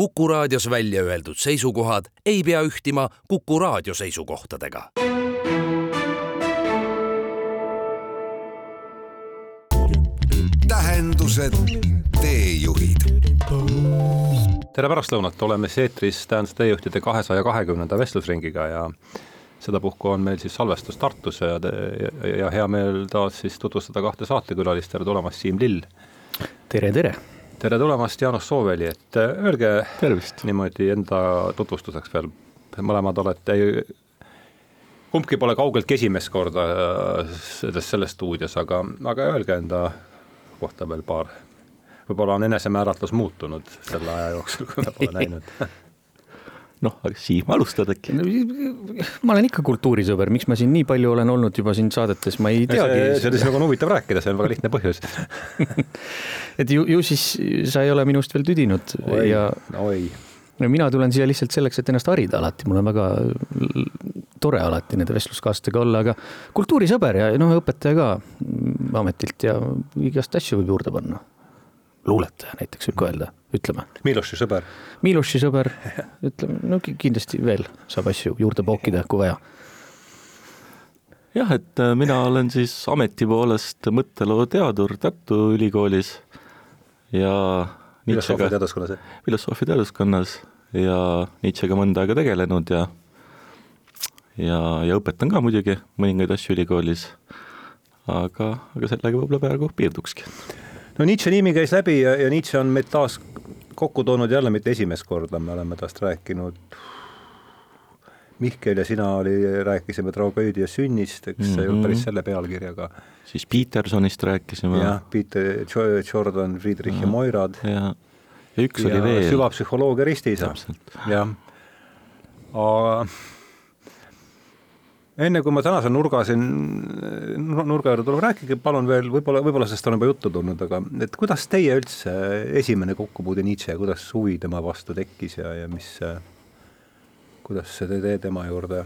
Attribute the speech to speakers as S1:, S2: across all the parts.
S1: Kuku raadios välja öeldud seisukohad ei pea ühtima Kuku raadio seisukohtadega.
S2: tähendused, teejuhid.
S3: tere pärastlõunat, oleme siis eetris Tähenduse teejuhtide kahesaja kahekümnenda vestlusringiga ja sedapuhku on meil siis salvestus Tartus ja, ja, ja hea meel taas siis tutvustada kahte saatekülalist, tere tulemast, Siim Lill.
S4: tere, tere.
S3: Tere tulemast, Jaanus Sooveli, et äh, öelge
S4: Tervist.
S3: niimoodi enda tutvustuseks veel, mõlemad olete, kumbki pole kaugeltki esimest korda äh, selles, selles stuudios, aga, aga öelge enda kohta veel paar, võib-olla on enesemääratlus muutunud selle aja jooksul, kui me pole näinud
S4: noh, Siim, alustad äkki? ma olen ikka kultuurisõber, miks ma siin nii palju olen olnud juba siin saadetes, ma ei teagi.
S3: sellest nagu on huvitav rääkida, see on väga lihtne põhjus
S4: et ju, ju siis sa ei ole minust veel tüdinud
S3: oi,
S4: ja
S3: oi.
S4: no mina tulen siia lihtsalt selleks, et ennast harida alati, mul on väga tore alati nende vestluskaaslastega olla, aga kultuurisõber ja noh, õpetaja ka ametilt ja igast asju võib juurde panna. Luuletaja näiteks võib ka öelda, ütleme.
S3: Miloši sõber.
S4: Miloši sõber, ütleme, no ki- kindlasti veel saab asju juurde pookida, kui vaja.
S5: jah, et äh, mina olen siis ameti poolest mõtteloo teadur Tartu Ülikoolis ja
S3: filosoofia teaduskonnas.
S5: filosoofia teaduskonnas ja Nietzschega mõnda aega tegelenud ja ja, ja õpetan ka muidugi mõningaid asju ülikoolis. aga, aga sellega võib-olla praegu piirdukski.
S3: No Nietzsche nimi käis läbi ja, ja Nietzsche on meid taas kokku toonud jälle mitte esimest korda, me oleme tast rääkinud. Mihkel ja sina oli, rääkisime tragöödia sünnist, eks mm -hmm. see ei olnud päris selle pealkirjaga.
S5: siis Petersonist rääkisime.
S3: jah, Peter Jo- Jordan, Friedrich ja Moirad.
S5: ja, ja üks oli veel.
S3: süvapsühholoogia ristiisa. jah, aga enne kui ma tänase nurga siin, nurga juurde tulen, rääkige palun veel, võib-olla, võib-olla sellest on juba juttu tulnud, aga et kuidas teie üldse esimene kokkupuude Nietzsche, kuidas huvi tema vastu tekkis ja, ja mis, kuidas see tee tema juurde?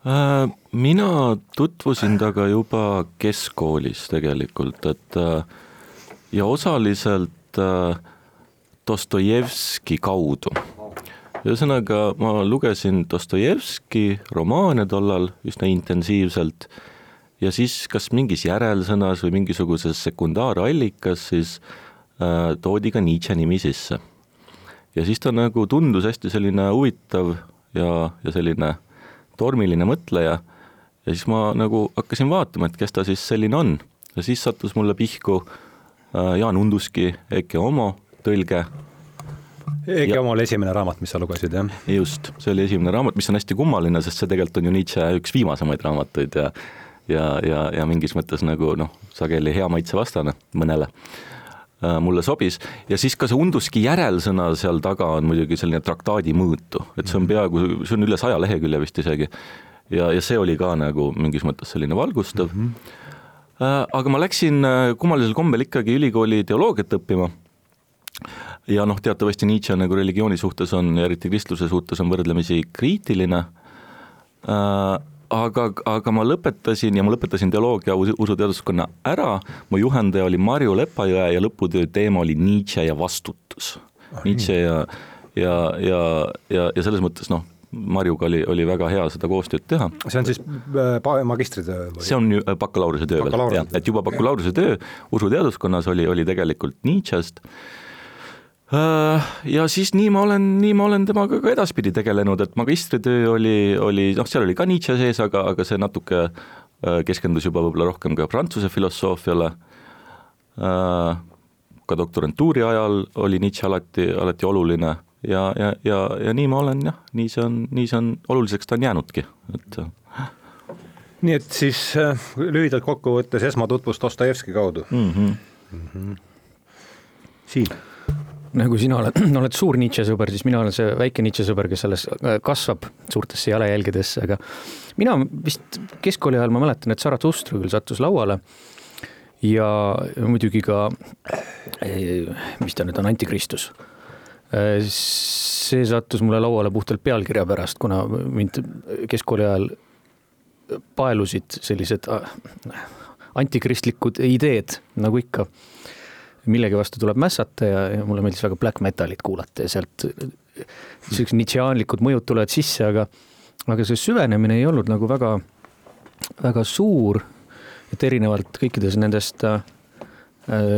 S5: Äh, mina tutvusin temaga juba keskkoolis tegelikult, et äh, ja osaliselt äh, Dostojevski kaudu. Ühesõnaga, ma lugesin Dostojevski romaane tollal üsna intensiivselt. Ja siis kas mingis järelsõnas või mingisuguses sekundaarallikas siis äh, toodi ka Nietzsche nimi sisse. ja siis ta nagu tundus hästi selline huvitav ja, ja selline tormiline mõtleja. Ja siis ma nagu hakkasin vaatama, et kes ta siis selline on. Ja siis sattus mulle pihku äh, Jaan Unduski Eke Homo tõlge
S3: Ege
S5: Ja-
S3: oli esimene raamat, mis sa lugesid, jah?
S5: just, see oli esimene raamat, mis on hästi kummaline, sest see tegelikult on ju Nietzsche üks viimasemaid raamatuid ja ja, ja, ja mingis mõttes nagu noh, sageli hea maitse vastane mõnele äh, mulle sobis ja siis ka see Unduski järelsõna seal taga on muidugi selline traktaadi mõõtu, et see on peaaegu, see on üle saja lehekülje vist isegi. ja, ja see oli ka nagu mingis mõttes selline valgustav mm. -hmm. aga ma läksin äh, kummalisel kombel ikkagi ülikooli teoloogiat õppima ja noh, teatavasti Nietzsche nagu religiooni suhtes on, eriti kristluse suhtes on võrdlemisi kriitiline äh,, aga, aga ma lõpetasin ja ma lõpetasin teoloogia usu- usuteaduskonna ära, mu juhendaja oli Marju Lepajõe ja lõputöö teema oli Nietzsche ja vastutus. Nietzsche ja, ja, ja, ja, ja selles mõttes noh, Marjuga oli, oli väga hea seda koostööd teha
S3: see on siis äh, magistritöö
S5: see on äh, bakalaureusetöö veel,
S3: Bakalaureuse.
S5: jah, et juba bakalaureusetöö usuteaduskonnas oli, oli tegelikult Nietzsche'st. Äh, ja siis nii ma olen, nii ma olen temaga ka edaspidi tegelenud, et magistritöö oli, oli noh, seal oli ka Nietzsche sees, aga, aga see natuke äh, keskendus juba võib-olla rohkem ka prantsuse filosoofiale. ka doktorantuuri ajal oli Nietzsche alati, alati oluline ja, ja, ja, ja nii ma olen jah, nii see on, nii see on, oluliseks ta on jäänudki, et
S3: nii et siis äh, lühidalt kokku võttes esmatutvus Dostojevski kaudu
S5: mm.
S3: Mhm.
S5: -hmm.
S3: Siim
S4: nagu sina oled, oled suur Nietzsche sõber, siis mina olen see väike Nietzsche sõber, kes alles äh, kasvab suurtesse jalajälgedesse, aga mina vist keskkooli ajal ma mäletan, et Zarathustra küll sattus lauale ja muidugi ka, mis ta nüüd on, Antikristus. see sattus mulle lauale puhtalt pealkirja pärast, kuna mind keskkooli ajal paelusid sellised äh, antikristlikud ideed, nagu ikka millegi vastu tuleb mässata ja, ja mulle meeldis väga black metalit kuulata ja sealt siuksed nitšiaanlikud mõjud tulevad sisse, aga, aga see süvenemine ei olnud nagu väga, väga suur. et erinevalt kõikidest nendest äh,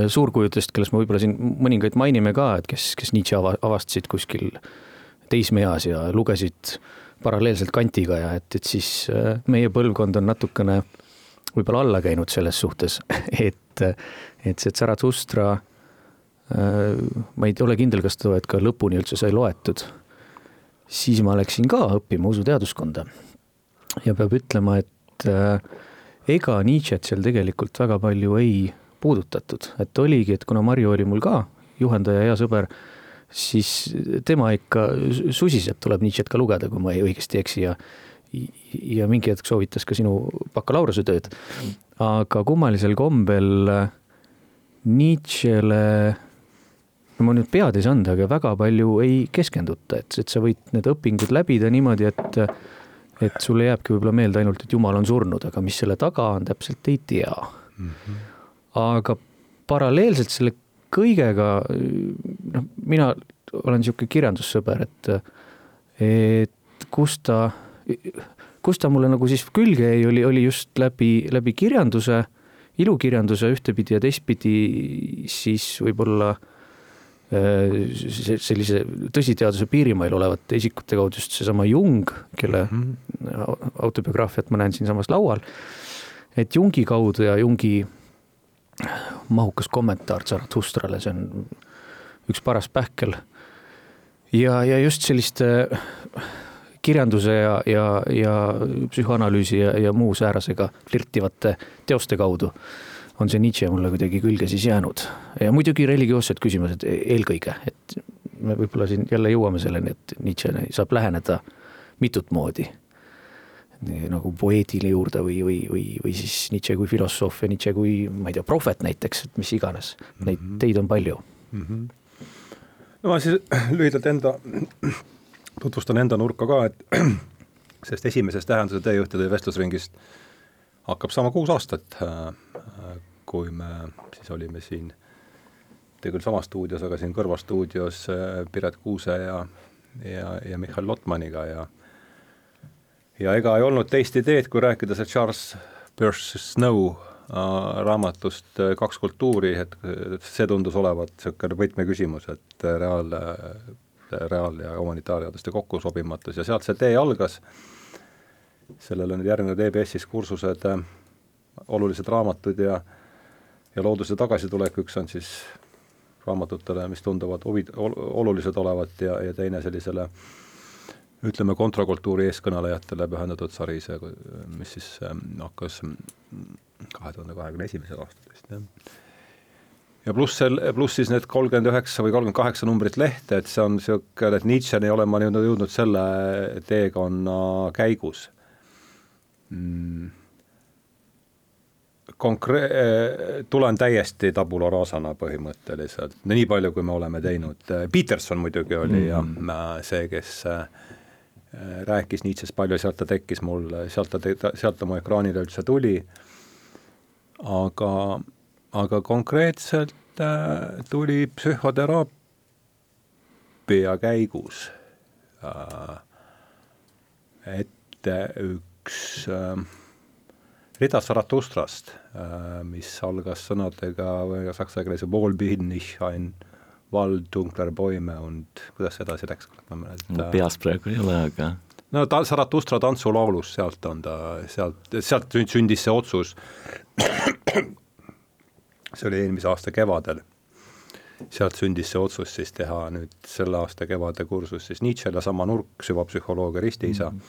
S4: suurkujudest, kellest me võib-olla siin mõningaid mainime ka, et kes, kes Nietzsche ava, avastasid kuskil teismeeas ja lugesid paralleelselt Kantiga ja et, et siis äh, meie põlvkond on natukene võib-olla alla käinud selles suhtes, et, et see Zarathustra, äh, ma ei ole kindel, kas ta ka lõpuni üldse sai loetud, siis ma läksin ka õppima usuteaduskonda. ja peab ütlema, et äh, ega Nietzsche't seal tegelikult väga palju ei puudutatud, et oligi, et kuna Marju oli mul ka juhendaja, hea sõber siis tema ikka susis, et tuleb Nietzsche't ka lugeda, kui ma ei õigesti eksi ja ja mingi hetk soovitas ka sinu bakalaureusetööd. aga kummalisel kombel Nietzschele, no ma nüüd pead ei saanud, aga väga palju ei keskenduta, et, et sa võid need õpingud läbida niimoodi, et et sulle jääbki võib-olla meelde ainult, et jumal on surnud, aga mis selle taga on, täpselt ei tea mm. -hmm. aga paralleelselt selle kõigega, noh, mina olen niisugune kirjandussõber, et, et kus ta, kus ta mulle nagu siis külge jäi, oli, oli just läbi, läbi kirjanduse, ilukirjanduse ühtepidi ja teistpidi siis võib-olla äh, sellise tõsiteaduse piirimail olevate isikute kaudu just seesama Jung, kelle mm -hmm. autobiograafiat ma näen siinsamas laual. et Jungi kaudu ja Jungi mahukas kommentaar Zarathustrale, see on üks paras pähkel. ja, ja just selliste kirjanduse ja, ja, ja psühhoanalüüsi ja, ja muu säärasega flirtivate teoste kaudu on see Nietzsche mulle kuidagi külge siis jäänud. ja muidugi religioossed küsimused eelkõige, et me võib-olla siin jälle jõuame selleni, et Nietzsche'le saab läheneda mitut moodi nagu poeedile juurde või, või, või, või siis Nietzsche kui filosoof ja Nietzsche kui, ma ei tea, prohvet näiteks, et mis iganes, neid mm -hmm. teid on palju mm. -hmm.
S3: no ma siis lühidalt enda, tutvustan enda nurka ka, et sest esimesest tähenduse teejuhtide vestlusringist hakkab saama kuus aastat, äh, kui me siis olime siin, mitte küll samas stuudios, aga siin kõrvastuudios äh, Piret Kuuse ja, ja, ja Mihhail Lotmaniga ja ja ega ei olnud teist ideed, kui rääkida see Charles Peirce Snow äh, raamatust Kaks kultuuri, et see tundus olevat niisugune võtmeküsimus, et reaal, reaal- ja humanitaarteaduste kokkusobimatus. Ja sealt see tee algas, sellele nüüd järgnenud EBS-is kursused, olulised raamatud ja ja looduse tagasitulek, üks on siis raamatutele, mis tunduvad huvi, olulised olevat ja, ja teine sellisele ütleme, kontrakultuuri eeskõnelejatele pühendatud sari, see, mis siis ähm, hakkas kahe tuhande kahekümne esimesel aastal vist, jah. Ja pluss sel-, pluss siis need kolmkümmend üheksa või kolmkümmend kaheksa numbrit lehte, et see on niisugune, et Nietzsche'ni olen ma nüüd jõudnud selle teekonna käigus mm konkre-, tulen täiesti tabula rasana põhimõtteliselt, nii palju, kui me oleme teinud, Peterson muidugi oli mm -hmm. ja see, kes Äh, rääkis Nietzsche'st palju, sealt ta tekkis mul, sealt ta, sealt ta mu ekraanile üldse tuli. aga, aga konkreetselt äh, tuli psühhoteraapia käigus äh, ette üks äh, rida Zarathustrast äh,, mis algas sõnadega saksa keeles Wohl bin ich ein Wald, dunkler Bäume und kuidas see edasi läks?
S5: peas praegu ei ole, aga
S3: no ta, Zarathustra tantsulaulus, sealt on ta, sealt, sealt sündis see otsus. See oli eelmise aasta kevadel. sealt sündis see otsus siis teha nüüd selle aasta kevade kursus siis Nietzsche'le sama nurk, süvapsühholoogia ristiisa mm.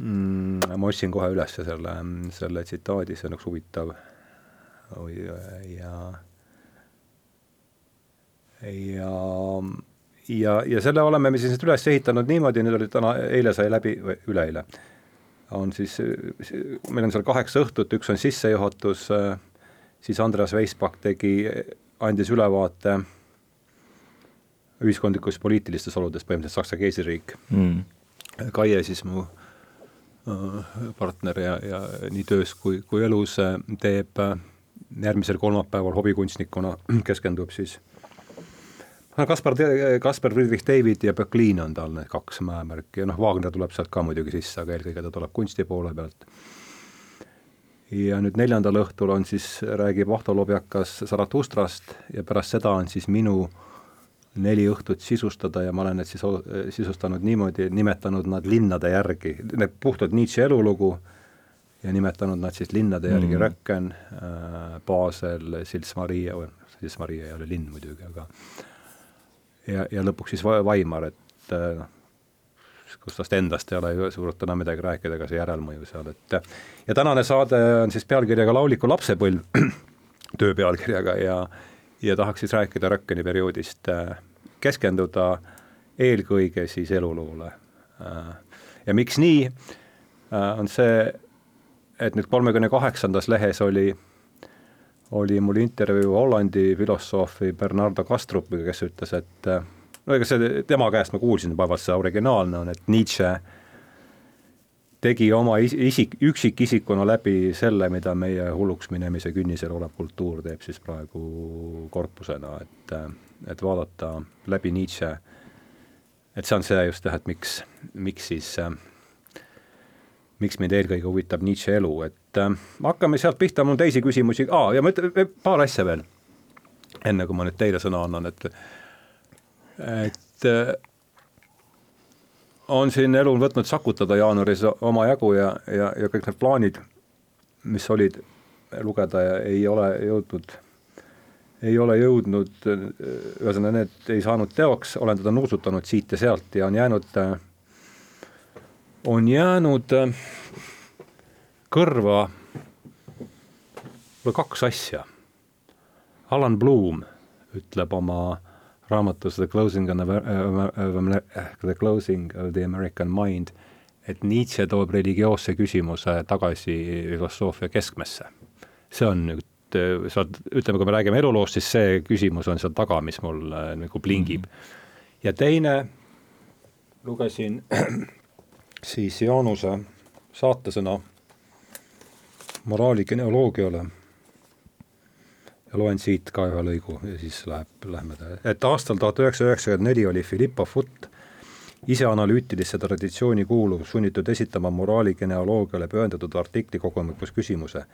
S3: -hmm. ma ostsin kohe üles selle, selle tsitaadi, see on üks huvitav ja ja, ja, ja selle oleme me siis nüüd üles ehitanud niimoodi, nüüd oli täna, eile sai läbi, või üleeile, on siis, meil on seal kaheksa õhtut, üks on sissejuhatus, siis Andreas Veisbach tegi, andis ülevaate ühiskondlikust poliitilistes oludes, põhimõtteliselt Saksa keisririik mm.. Kaie siis mu partner ja, ja nii töös kui, kui elus teeb järgmisel kolmapäeval hobikunstnikuna keskendub siis Kaspar, Kaspar Friedrich David ja Böcklin on tal need kaks mäemärki ja noh, Wagner tuleb sealt ka muidugi sisse, aga eelkõige ta tuleb kunsti poole pealt. Ja nüüd neljandal õhtul on siis, räägib Ahto Lobjakas Zaratustrast ja pärast seda on siis minu neli õhtut sisustada ja ma olen need siis sisustanud niimoodi, nimetanud nad linnade järgi, need puhtalt Nietzsche elulugu ja nimetanud nad siis linnade järgi mm. Röcken äh,, Basel, Sils Maria, Sils Maria ei ole linn muidugi, aga ja, ja lõpuks siis Vaimar, et äh, noh, kus tast endast ei ole ju suurt enam midagi rääkida, ega see järelmõju seal, et ja tänane saade on siis pealkirjaga Lauliku lapsepõlv, töö pealkirjaga ja ja tahaks siis rääkida Rökkeni perioodist, äh, keskenduda eelkõige siis eluloole. Äh, ja miks nii, on see, et nüüd kolmekümne kaheksandas lehes oli oli mul intervjuu Hollandi filosoofi Bernardo Kastrupiga, kes ütles, et no ega see tema käest ma kuulsin, vaevalt see originaalne on, et Nietzsche tegi oma isik, üksikisikuna läbi selle, mida meie hulluks minemise künnisel olev kultuur teeb siis praegu korpusena, et, et vaadata läbi Nietzsche, et see on see just jah, et miks, miks siis äh, miks mind eelkõige huvitab Nietzsche elu, et äh, hakkame sealt pihta, mul on teisi küsimusi, aa, ja ma ütlen paar asja veel, enne kui ma nüüd teile sõna annan, et et äh, on siin elu võtnud sakutada jaanuaris omajagu ja, ja, ja kõik need plaanid, mis olid lugeda ja ei ole jõudnud, ei ole jõudnud, ühesõnaga need ei saanud teoks, olen teda nuusutanud siit ja sealt ja on jäänud on jäänud kõrva kaks asja. Alan Bloom ütleb oma raamatus The Closing, on the, uh, the Closing of the American Mind, et Nietzsche toob religioosse küsimuse tagasi filosoofia keskmesse. see on nüüd sealt, ütleme, kui me räägime eluloost, siis see küsimus on seal taga, mis mul nagu plingib mm. -hmm. ja teine, lugesin siis Jaanuse saatesõna moraali geneoloogiale ja loen siit ka ühe lõigu ja siis läheb, lähme, et aastal tuhat üheksasada üheksakümmend neli oli Philippa Foot iseanalüütilisse traditsiooni kuuluv sunnitud esitama moraali geneoloogiale pühendatud artikli kogumikus küsimuse,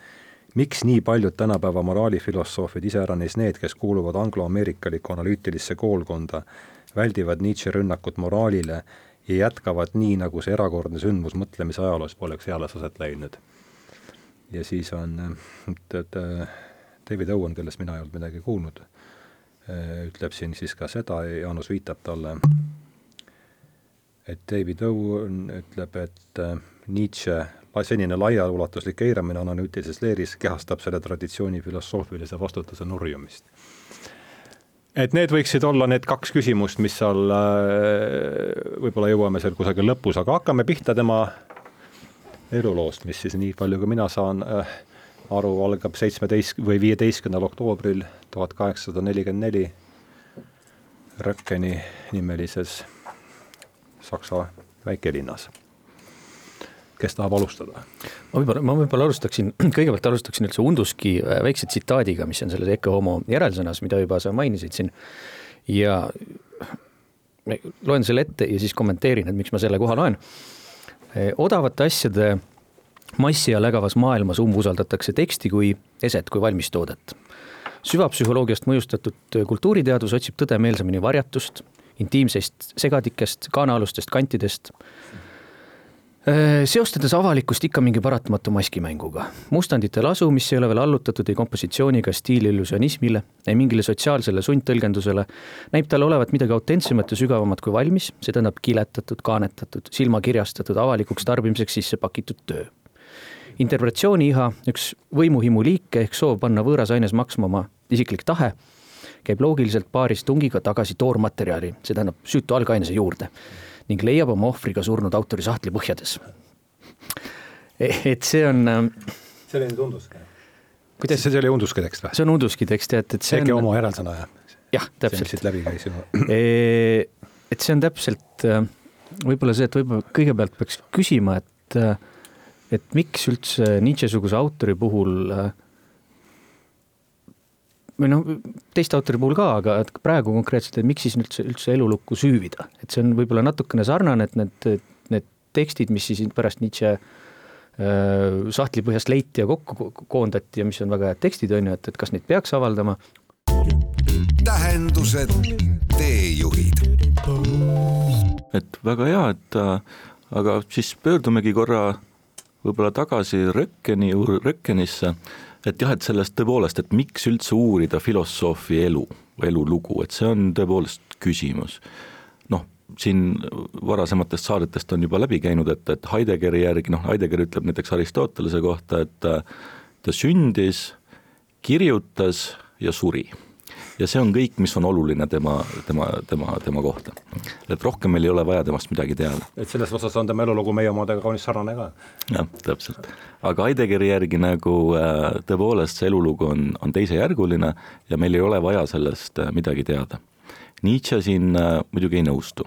S3: miks nii paljud tänapäeva moraalifilosoofid, iseäranis need, kes kuuluvad angloameerikalikku analüütilisse koolkonda, väldivad Nietzsche rünnakut moraalile ja jätkavad nii, nagu see erakordne sündmus mõtlemise ajaloos poleks eales aset leidnud. ja siis on, et, et David Owen, kellest mina ei olnud midagi kuulnud, ütleb siin siis ka seda, Jaanus viitab talle, et David Owen ütleb, et Nietzsche senine laiaulatuslik eiramine analüütilises leeris kehastab selle traditsiooni filosoofilise vastutuse nurjumist. Et need võiksid olla need kaks küsimust, mis seal äh, võib-olla jõuame seal kusagil lõpus, aga hakkame pihta tema eluloost, mis siis nii palju, kui mina saan äh, aru, algab seitsmeteist või viieteistkümnendal oktoobril tuhat kaheksasada nelikümmend neli Röckeni nimelises Saksa väikelinnas kes tahab alustada?
S4: ma võib-olla, ma võib-olla alustaksin, kõigepealt alustaksin üldse Unduski äh, väikse tsitaadiga, mis on selles Ecce Homo järelsõnas, mida juba sa mainisid siin. ja loen selle ette ja siis kommenteerin, et miks ma selle koha loen. Äh, odavate asjade massi all ägavas maailmas umbusaldatakse teksti kui eset, kui valmistoodet. süvapsühholoogiast mõjustatud kultuuriteadus otsib tõde meelsamini varjatust, intiimseist segadikest, kaanaalustest kantidest seostades avalikkust ikka mingi paratamatu maskimänguga. mustandite lasu, mis ei ole veel allutatud ei kompositsiooni ega stiiliillusionismile, ei mingile sotsiaalsele sundtõlgendusele, näib talle olevat midagi autentsemat ja sügavamat kui valmis, see tähendab kiletatud, kaanetatud, silmakirjastatud, avalikuks tarbimiseks sisse pakitud töö. Interpretatsiooni iha, üks võimuhimu liike ehk soov panna võõras aines maksma oma isiklik tahe, käib loogiliselt paaris tungiga tagasi toormaterjali, see tähendab süütu algainese juurde ning leiab oma ohvri ka surnud autori sahtli põhjades. et see on. Ähm,
S3: see oli nüüd Unduski?
S4: kuidas?
S3: see oli Unduski tekst või?
S4: see on Unduski tekst jah, et, et see
S3: on. oma järelsõna jah?
S4: jah, täpselt.
S3: siit läbi käis ju.
S4: et see on täpselt äh, võib-olla see, et võib-olla kõigepealt peaks küsima, et, äh, et miks üldse Nietzsche-suguse autori puhul äh, või noh, teiste autori puhul ka, aga et praegu konkreetselt, et miks siis üldse, üldse elulukku süüvida, et see on võib-olla natukene sarnane, et need, need tekstid, mis siis pärast Nietzsche äh, sahtlipõhjast leiti ja kokku koondati ja mis on väga head tekstid, on ju, et, et kas neid peaks avaldama.
S2: tähendused, teejuhid.
S5: et väga hea, et äh, aga siis pöördumegi korra võib-olla tagasi Rökkeni, Rökkenisse et jah, et sellest tõepoolest, et miks üldse uurida filosoofi elu, elulugu, et see on tõepoolest küsimus. noh, siin varasematest saadetest on juba läbi käinud, et, et Heideggeri järgi, noh, Heidegger ütleb näiteks Aristotelese kohta, et ta sündis, kirjutas ja suri ja see on kõik, mis on oluline tema, tema, tema, tema kohta. et rohkem meil ei ole vaja temast midagi teada.
S3: et selles osas on tema elulugu meie omadega kaunis sarnane ka.
S5: jah, täpselt. aga Heideggeri järgi nagu äh, tõepoolest see elulugu on, on teisejärguline ja meil ei ole vaja sellest äh, midagi teada. Nietzsche siin äh, muidugi ei nõustu.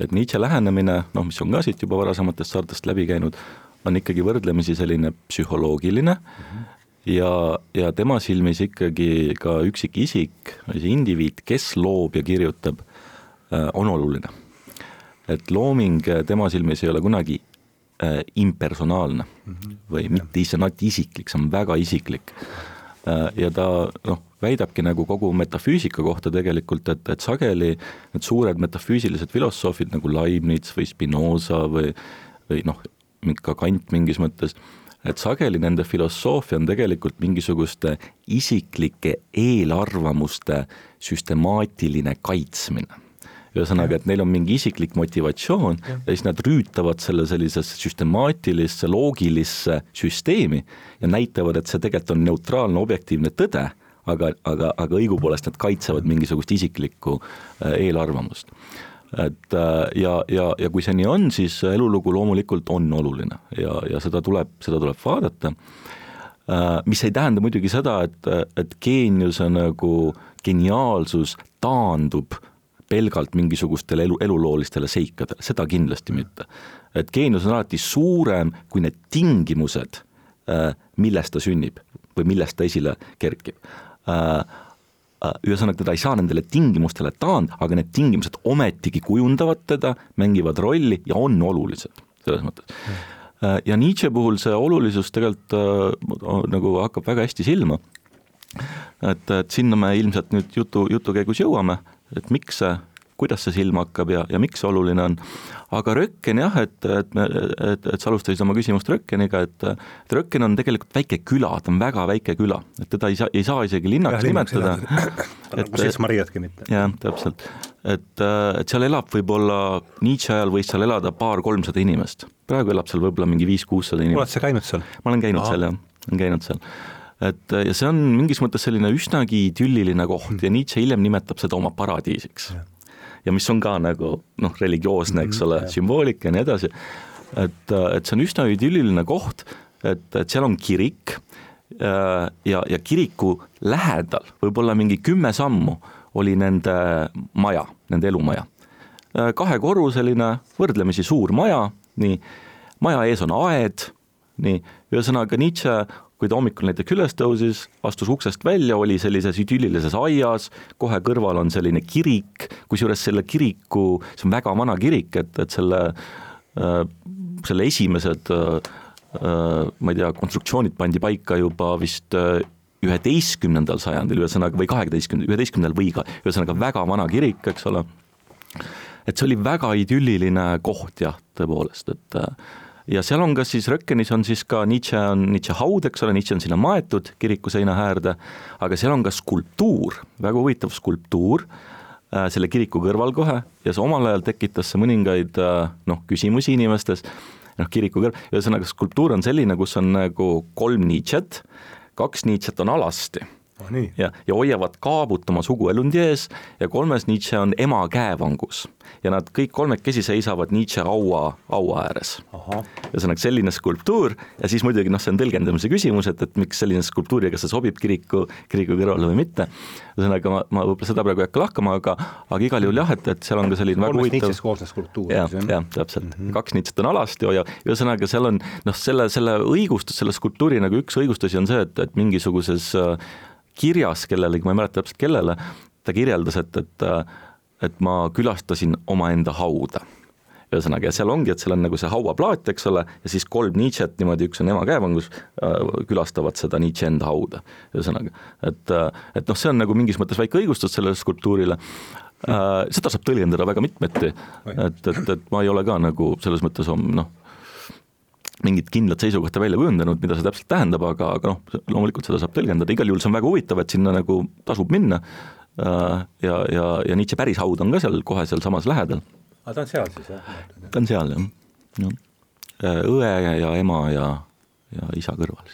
S5: et Nietzsche lähenemine, noh, mis on ka siit juba varasematest saartest läbi käinud, on ikkagi võrdlemisi selline psühholoogiline mm, -hmm ja, ja tema silmis ikkagi ka üksikisik, see indiviid, kes loob ja kirjutab, äh, on oluline. et looming tema silmis ei ole kunagi äh, impersonaalne -hmm. või mitte isanati isiklik, see on väga isiklik äh,. ja ta noh, väidabki nagu kogu metafüüsika kohta tegelikult, et, et sageli need suured metafüüsilised filosoofid nagu Leibniz või Spinoza või, või noh, ka Kant mingis mõttes et sageli nende filosoofia on tegelikult mingisuguste isiklike eelarvamuste süstemaatiline kaitsmine ühesõnaga, et neil on mingi isiklik motivatsioon ja. ja siis nad rüütavad selle sellisesse süstemaatilisse, loogilisse süsteemi ja näitavad, et see tegelikult on neutraalne objektiivne tõde, aga, aga, aga õigupoolest nad kaitsevad mingisugust isiklikku äh, eelarvamust et äh, ja, ja, ja kui see nii on, siis elulugu loomulikult on oluline ja, ja seda tuleb, seda tuleb vaadata. Äh, mis ei tähenda muidugi seda, et, et geeniuse nagu geniaalsus taandub pelgalt mingisugustele elu, eluloolistele seikadele, seda kindlasti mitte. et geenius on alati suurem kui need tingimused, äh, millest ta sünnib või millest ta esile kerkib ühesõnaga, teda ei saa nendele tingimustele taand, aga need tingimused ometigi kujundavad teda, mängivad rolli ja on olulised, selles mõttes mm. ja Nietzsche puhul see olulisus tegelikult äh, nagu hakkab väga hästi silma. et, et sinna me ilmselt nüüd jutu, jutu käigus jõuame, et miks see kuidas see silma hakkab ja, ja miks see oluline on. aga Rökken jah, et, et me, et, et sa alustasid oma küsimust Rökkeniga, et, et Rökken on tegelikult väike küla, ta on väga väike küla, et teda ei saa, ei saa isegi linnaks nimetada.
S3: et siis Mariatki mitte.
S5: jah, täpselt, et, et seal elab võib-olla Nietzsche ajal võis seal elada paar-kolmsada inimest, praegu elab seal võib-olla mingi viis-kuussada inimest.
S3: oled sa käinud seal?
S5: ma olen käinud Aha. seal jah, olen käinud seal et ja see on mingis mõttes selline üsnagi idülliline koht ja Nietzsche hiljem nimetab seda oma paradiisiks ja mis on ka nagu noh, religioosne, eks mhm, ole, sümboolika ja nii edasi, et, et see on üsna idülliline koht, et, et seal on kirik äh, ja, ja kiriku lähedal, võib-olla mingi kümme sammu, oli nende maja, nende elumaja. Äh, kahekorruseline, võrdlemisi suur maja, nii, maja ees on aed, nii, ühesõnaga Nietzsche kui ta hommikul näiteks üles tõusis, astus uksest välja, oli sellises idüllilises aias, kohe kõrval on selline kirik, kusjuures selle kiriku, see on väga vana kirik, et, et selle äh,, selle esimesed äh, äh, ma ei tea, konstruktsioonid pandi paika juba vist üheteistkümnendal sajandil, ühesõnaga, või kaheksateistkümnendal, üheteistkümnendal või ka, ühesõnaga väga vana kirik, eks ole, et see oli väga idülliline koht jah, tõepoolest, et ja seal on ka siis Rökkenis on siis ka Nietzsche on Nietzsche haud, eks ole, Nietzsche on sinna maetud kiriku seina äärde, aga seal on ka skulptuur, väga huvitav skulptuur äh, selle kiriku kõrval kohe ja see omal ajal tekitas see mõningaid äh, noh, küsimusi inimestes, noh kiriku kõrval, ühesõnaga skulptuur on selline, kus on nagu kolm Nietzsche't, kaks Nietzsche't on alasti. Ja, ja hoiavad kaabut oma suguelundi ees ja kolmes Nietzsche on ema käevangus ja nad kõik kolmekesi seisavad Nietzsche haua, haua ääres. ühesõnaga selline skulptuur ja siis muidugi noh, see on tõlgendamise küsimus, et, et miks selline skulptuur ja kas see sobib kiriku, kiriku kõrvale või mitte. ühesõnaga ma, ma võib-olla seda praegu ei hakka lahkama, aga, aga igal juhul jah, et, et seal on ka selline väga huvitav.
S3: koosnev skulptuur.
S5: jah, jah, täpselt mm, -hmm. kaks Nietzsche't on alasti ja ühesõnaga seal on noh, selle, selle õigustus, selle skulptuuri nagu üks õigustusi on see, et, et mingisuguses äh, kirjas kellelegi, ma ei mäleta täpselt kellele, ta kirjeldas, et, et, et ma külastasin omaenda hauda. Ühesõnaga, ja seal ongi, et seal on nagu see hauaplaat, eks ole, ja siis kolm Nietzsche't niimoodi, üks on ema käevangus äh,, külastavad seda Nietzsche enda hauda. ühesõnaga, et, et noh, see on nagu mingis mõttes väike õigustus sellele skulptuurile. Äh,, seda saab tõlgendada väga mitmeti, et, et, et ma ei ole ka nagu selles mõttes noh, mingit kindlat seisukohta välja kujundanud, mida see täpselt tähendab, aga, aga noh, loomulikult seda saab tõlgendada, igal juhul see on väga huvitav, et sinna nagu tasub minna äh, ja, ja, ja Nietzsche päris haud on ka seal kohe sealsamas lähedal
S3: aga ta on seal siis jah?
S5: ta on seal jah, jah. Äh, õe ja, ja ema ja, ja isa kõrval.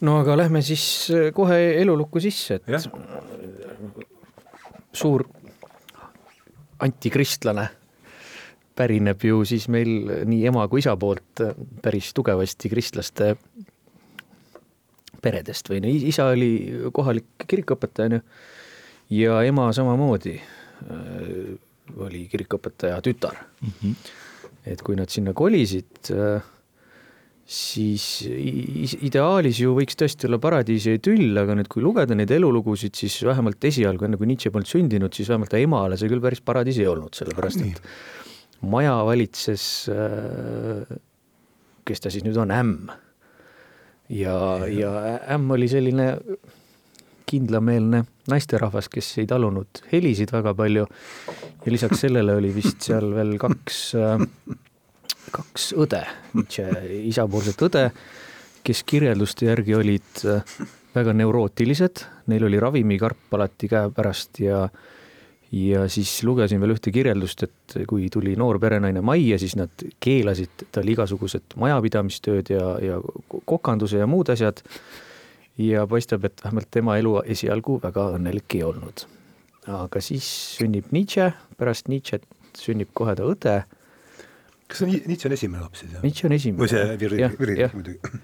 S4: no aga lähme siis äh, kohe elulukku sisse, et ja. suur antikristlane pärineb ju siis meil nii ema kui isa poolt päris tugevasti kristlaste peredest või no isa oli kohalik kirikuõpetaja onju ja ema samamoodi äh, oli kirikuõpetaja tütar mm. -hmm. et kui nad sinna kolisid, äh, siis ideaalis ju võiks tõesti olla paradiis ja idüll, aga nüüd, kui lugeda neid elulugusid, siis vähemalt esialgu, enne kui Nietzsche polnud sündinud, siis vähemalt ta emale see küll päris paradiis ei olnud, sellepärast et maja valitses, äh, kes ta siis nüüd on, ämm. ja, ja ämm oli selline kindlameelne naisterahvas, kes ei talunud helisid väga palju. ja lisaks sellele oli vist seal veel kaks, äh, kaks õde, isapoolset õde, kes kirjelduste järgi olid äh, väga neurootilised, neil oli ravimikarp alati käepärast ja ja siis lugesin veel ühte kirjeldust, et kui tuli noor perenaine majja, siis nad keelasid tal igasugused majapidamistööd ja, ja kokanduse ja muud asjad ja paistab, et vähemalt tema elu esialgu väga õnnelik ei olnud. aga siis sünnib Nietzsche, pärast Nietzsche't sünnib kohe ta õde.
S3: kas see Nietzsche on esimene laps siis?
S4: Nietzsche on esimene.
S3: või see Viril muidugi.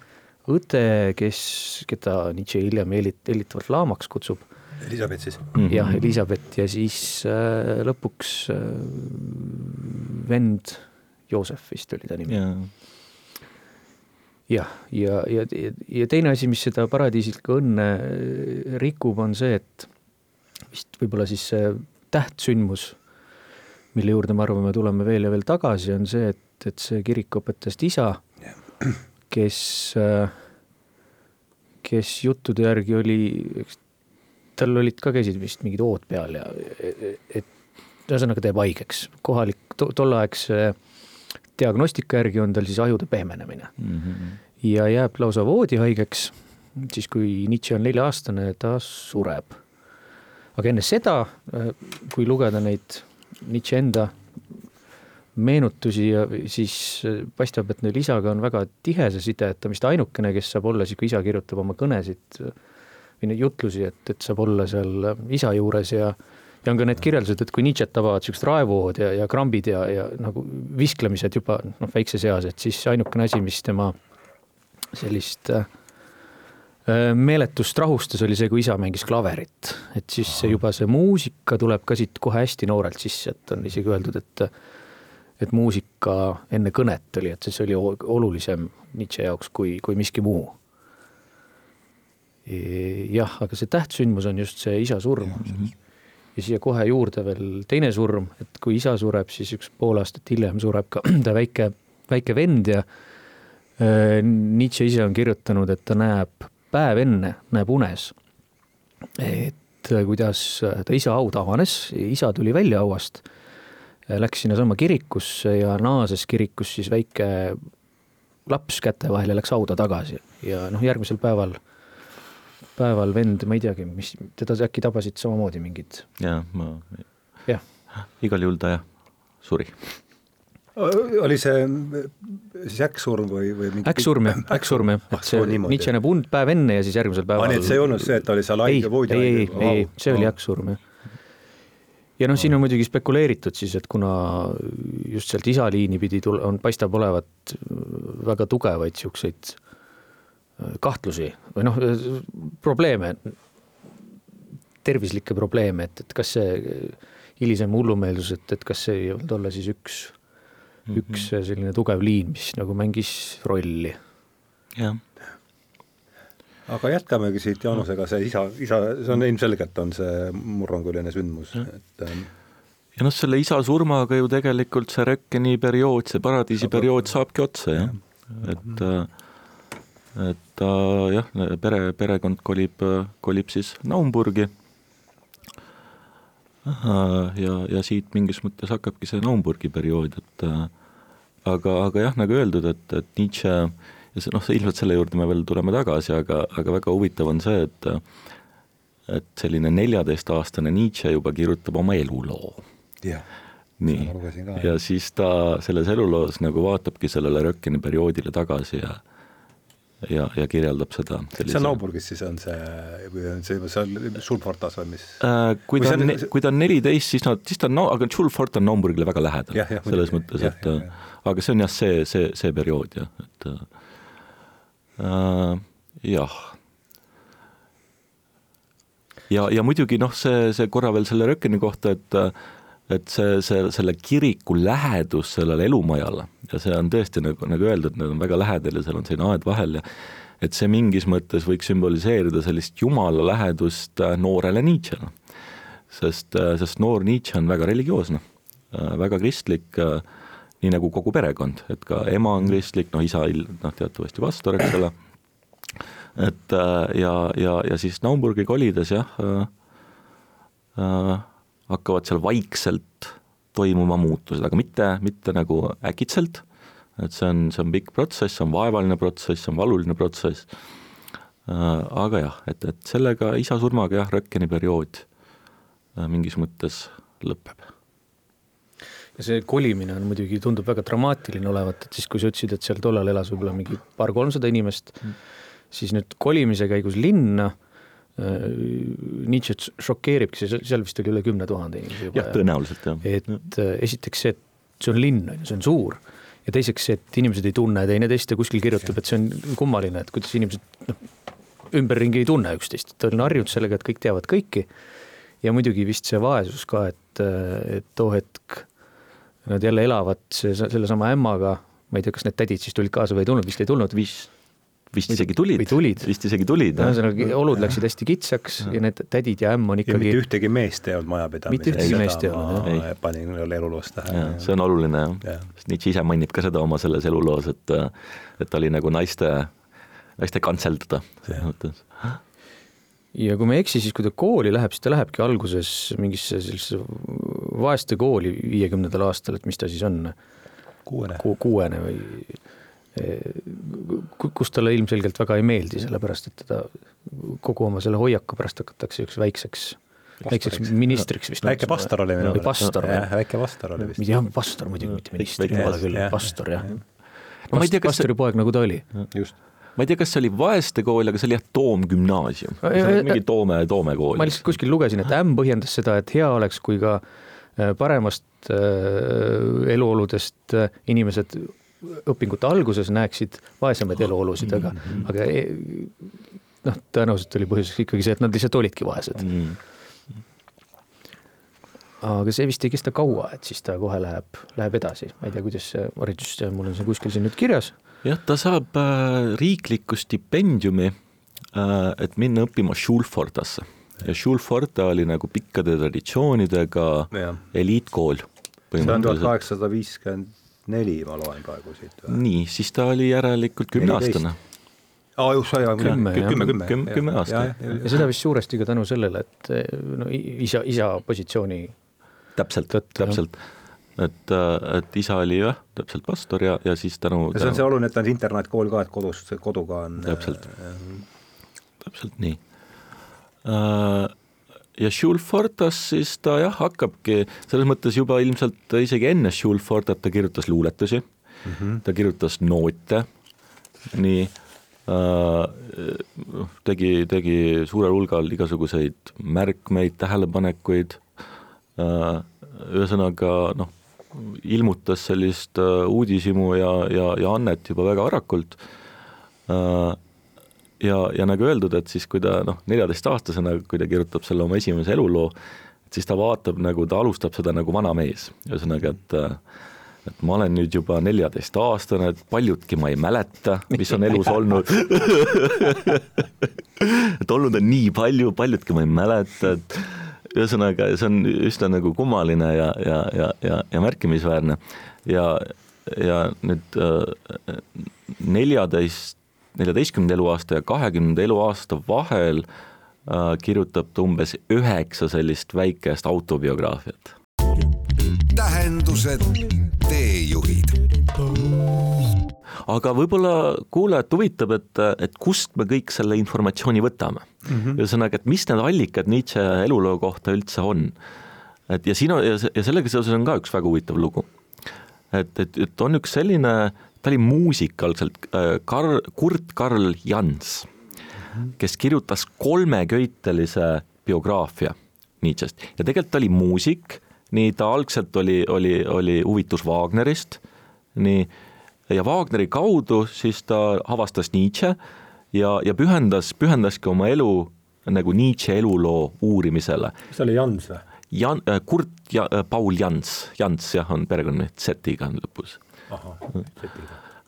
S4: õde, kes, keda Nietzsche hiljem eelit-, hellitavalt laamaks kutsub.
S3: Elizabeth siis
S4: mm. -hmm. jah, Elizabeth ja siis äh, lõpuks äh, vend Joosef vist oli ta nimi yeah jah, ja, ja, ja, ja teine asi, mis seda paradiislikku õnne äh, rikub, on see, et vist võib-olla siis see tähtsündmus, mille juurde me arvame, tuleme veel ja veel tagasi, on see, et, et see kirikuõpetajast isa, kes, äh, kes juttude järgi oli, tal olid ka, käisid vist mingid hood peal ja et ühesõnaga teeb haigeks, kohalik to, tolleaegse diagnostika järgi on tal siis ajude pehmenemine mm. -hmm. ja jääb lausa voodihaigeks, siis kui Nietzsche on nelja-aastane, ta sureb. aga enne seda, kui lugeda neid Nietzsche enda meenutusi ja siis paistab, et neil isaga on väga tihe see side, et ta vist ainukene, kes saab olla siis, kui isa kirjutab oma kõnesid või neid jutlusi, et, et saab olla seal isa juures ja ja on ka need kirjeldused, et kui Nietzsche't tabavad siuksed raevuhood ja, ja krambid ja, ja nagu visklemised juba noh, väikses eas, et siis ainukene asi, mis tema sellist äh, meeletust rahustas, oli see, kui isa mängis klaverit, et siis see juba see muusika tuleb ka siit kohe hästi noorelt sisse, et on isegi öeldud, et et muusika enne kõnet oli, et see oli olulisem Nietzsche jaoks kui, kui miski muu. Jah, aga see tähtsündmus on just see isa surm. Mm. -hmm ja siia kohe juurde veel teine surm, et kui isa sureb, siis üks pool aastat hiljem sureb ka ta väike, väike vend ja äh, Nietzsche ise on kirjutanud, et ta näeb päev enne, näeb unes, et kuidas ta isa haud avanes, isa tuli välja hauast, läks sinnasama kirikusse ja naases kirikus siis väike laps käte vahel ja läks hauda tagasi. Ja noh, järgmisel päeval päeval vend, ma ei teagi, mis, teda äkki tabasid samamoodi mingid?
S5: jaa, ma,
S4: jah.
S5: igal juhul ta jah, suri.
S3: oli see siis äkksurm või, või mingi
S4: äkksurm jah, äkksurm jah, et see Nietzsche näeb und päev enne ja siis järgmisel päeval
S3: aa, nii et see ei olnud see, et ta oli seal haige voodi
S4: ei, ei, ei, ei, see oli äkksurm jah ja noh, siin on muidugi spekuleeritud siis, et kuna just sealt isa liini pidi tul-, on, paistab olevat väga tugevaid niisuguseid kahtlusi või noh, probleeme, tervislikke probleeme, et, et kas see hilisem hullumeelsus, et, et kas see ei olnud olla siis üks mm, -hmm. üks selline tugev liin, mis nagu mängis rolli.
S5: jah,
S3: aga jätkamegi siit Jaanusega, see isa, isa, see on ilmselgelt on see murranguline sündmus, et ähm,
S5: ja noh, selle isa surmaga ju tegelikult see Rökkeni periood, see paradiisi periood saabki otsa, jah. et, et ta jah, pere, perekond kolib, kolib siis Naumburgi. ja, ja siit mingis mõttes hakkabki see Naumburgi periood, et aga, aga jah, nagu öeldud, et, et Nietzsche ja see noh, ilmselt selle juurde me veel tuleme tagasi, aga, aga väga huvitav on see, et et selline neljateistaastane Nietzsche juba kirjutab oma eluloo. Nii, ja siis ta selles eluloos nagu vaatabki sellele Rökkini perioodile tagasi ja ja, ja kirjeldab seda
S3: sellise.... see on Nauburgis siis on see, või on see, see on Schulfortas või mis
S5: äh,? kui ta on, kui ta on neliteist, siis nad, siis ta on, aga Schulfort on Nauburgile väga lähedal, selles mõttes, et ja, ja. aga see on jah, see, see, see periood jah, et äh, jah ja, ja muidugi noh, see, see korra veel selle Rökkeni kohta, et et see, see, selle kiriku lähedus sellele elumajale ja see on tõesti nagu, nagu öeldud, need on väga lähedal ja seal on selline aed vahel ja et see mingis mõttes võiks sümboliseerida sellist jumala lähedust äh, noorele Nietzschele. sest, äh, sest noor Nietzsche on väga religioosne, äh, väga kristlik, nii nagu kogu perekond, et ka ema on kristlik, noh isa noh, teatavasti pastor, eks ole, et ja, ja, ja siis Naumburgi kolides jah äh,, äh, hakkavad seal vaikselt toimuma muutused, aga mitte, mitte nagu äkitselt, et see on, see on pikk protsess, see on vaevaline protsess, see on valuline protsess, äh, aga jah, et, et sellega isa surmaga jah, Rökkeni periood äh, mingis mõttes lõpeb.
S4: Ja see kolimine on muidugi, tundub väga dramaatiline olevat, et siis, kui sa ütlesid, et seal tollal elas võib-olla mingi paar-kolmsada inimest mm., siis nüüd kolimise käigus linna Nietzsche't šokeeribki, see, seal vist oli üle kümne tuhande inimese
S5: juba. jah, tõenäoliselt jah.
S4: et äh, esiteks see, et see on linn, on ju, see on suur ja teiseks see, et inimesed ei tunne teineteist ja kuskil kirjutab, et see on kummaline, et kuidas inimesed noh, ümberringi ei tunne üksteist, et on harjunud sellega, et kõik teavad kõiki. ja muidugi vist see vaesus ka, et, et too hetk nad jälle elavad see, sellesama ämmaga, ma ei tea, kas need tädid siis tulid kaasa või ei tulnud, vist ei tulnud.
S5: vist vist isegi tulid,
S4: tulid.,
S5: vist isegi tulid.
S4: ühesõnaga olud läksid hästi kitsaks ja. ja need tädid ja ämm on ikkagi.
S3: mitte ühtegi meest ei olnud majapidamises.
S4: mitte ühtegi meest ei olnud,
S3: jah. panin eluloos tähele.
S5: see on oluline jah ja. ja., Nietzsche ise mainib ka seda oma selles eluloos, et, et ta oli nagu naiste, naiste kantseldada selles mõttes
S4: ja kui ma ei eksi, siis kui ta kooli läheb, siis ta lähebki alguses mingisse sellisesse vaeste kooli viiekümnendal aastal, et mis ta siis on?
S3: kuuene
S4: Ku,. kuuene või kus talle ilmselgelt väga ei meeldi, sellepärast et teda kogu oma selle hoiaku pärast hakatakse üks väikseks väikseks ministriks vist.
S3: väike pastor oli minu
S4: meelest. pastor.
S3: väike pastor oli vist.
S4: jah, pastor muidugi, mitte minister, jumala küll, pastor jah.
S5: no ma ei tea, kas
S4: pastori poeg nagu ta oli.
S3: just
S5: ma ei tea, kas see oli Vaeste kool, aga see oli jah, Toom gümnaasium, mingi Toome, Toome kool.
S4: ma lihtsalt kuskil lugesin, et ämm põhjendas seda, et hea oleks, kui ka äh, paremast äh, eluoludest äh, inimesed õpingute alguses näeksid vaesemaid eluolusid, aga -hmm. aga e, noh, tõenäoliselt oli põhjuseks ikkagi see, et nad lihtsalt olidki vaesed mm. aga see vist ei kesta kaua, et siis ta kohe läheb, läheb edasi, ma ei tea, kuidas see haridus, mul on see kuskil siin nüüd kirjas.
S5: jah, ta saab äh, riiklikku stipendiumi äh,, et minna õppima Schulfortasse ja Schulforta oli nagu pikkade traditsioonidega eliitkool.
S3: see on tuhat kaheksasada viiskümmend neli ma loen praegu siit.
S5: nii, siis ta oli järelikult kümneaastane.
S3: aa, just,
S4: kümme,
S3: kümme, kümme,
S5: kümme, kümme aastat.
S4: ja seda vist suuresti ka tänu sellele, et no isa, isa positsiooni
S5: täpselt, täpselt. Et, et isa oli jah, täpselt pastor ja, ja siis tänu
S3: ja see on see oluline, et ta on internaatkool ka, et kodus, koduga on
S5: täpselt. äh,, täpselt nii. Äh, ja Schulfortas siis ta jah, hakkabki selles mõttes juba ilmselt isegi enne Schulfortat ta kirjutas luuletusi. Mm, -hmm. ta kirjutas noote, nii äh,, tegi, tegi suurel hulgal igasuguseid märkmeid, tähelepanekuid. Äh,, ühesõnaga noh, ilmutas sellist äh, uudishimu ja, ja, ja annet juba väga varakult äh, ja, ja nagu öeldud, et siis kui ta noh, neljateistaastasena, kui ta kirjutab selle oma esimese eluloo, siis ta vaatab nagu, ta alustab seda nagu vana mees, ühesõnaga, et et ma olen nüüd juba neljateistaastane, et paljudki ma ei mäleta, mis on elus olnud. Et olnud on nii palju, paljudki ma ei mäleta, et ühesõnaga, see on üsna nagu kummaline ja, ja, ja, ja, ja märkimisväärne. Ja, ja nüüd äh, neljateist, neljateistkümnenda eluaasta ja kahekümnenda eluaasta vahel äh, kirjutab ta umbes üheksa sellist väikest autobiograafiat.
S2: tähendused, teejuhid
S5: aga võib-olla kuulajat huvitab, et, et kust me kõik selle informatsiooni võtame mm -hmm.. ühesõnaga, et mis need allikad Nietzsche eluloo kohta üldse on. et ja siin on ja, ja sellega seoses on ka üks väga huvitav lugu. et, et, et on üks selline, ta oli muusik algselt, äh, Karl, Kurt Karl Jans, kes kirjutas kolmeköitelise biograafia Nietzsche'st ja tegelikult ta oli muusik, nii ta algselt oli, oli, oli huvitus Wagnerist, nii ja Wagneri kaudu siis ta avastas Nietzsche ja, ja pühendas, pühendaski oma elu nagu Nietzsche eluloo uurimisele.
S3: mis ta oli, Jans või?
S5: Jan-, äh, Kurt ja, äh, Paul Jans, Jans jah, on perekonnanimi, Z-iga on lõpus.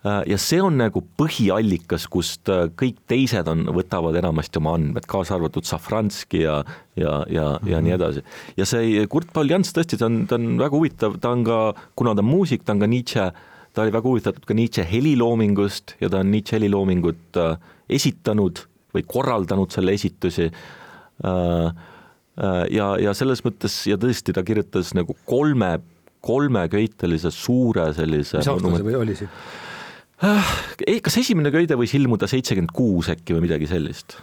S5: Äh, ja see on nagu põhiallikas, kust kõik teised on, võtavad enamasti oma andmed, kaasa arvatud Safranski ja, ja, ja mm, -hmm. ja nii edasi. ja see Kurt Paul Jans tõesti, ta on, ta on väga huvitav, ta on ka, kuna ta on muusik, ta on ka Nietzsche ta oli väga huvitatud ka Nietzsche heliloomingust ja ta on Nietzsche heliloomingut äh, esitanud või korraldanud selle esitusi äh, äh, ja, ja selles mõttes ja tõesti, ta kirjutas nagu kolme, kolmeköitelise suure sellise
S3: mis aasta see või oli siin?
S5: ei, kas esimene köide võis ilmuda seitsekümmend kuus äkki või midagi sellist?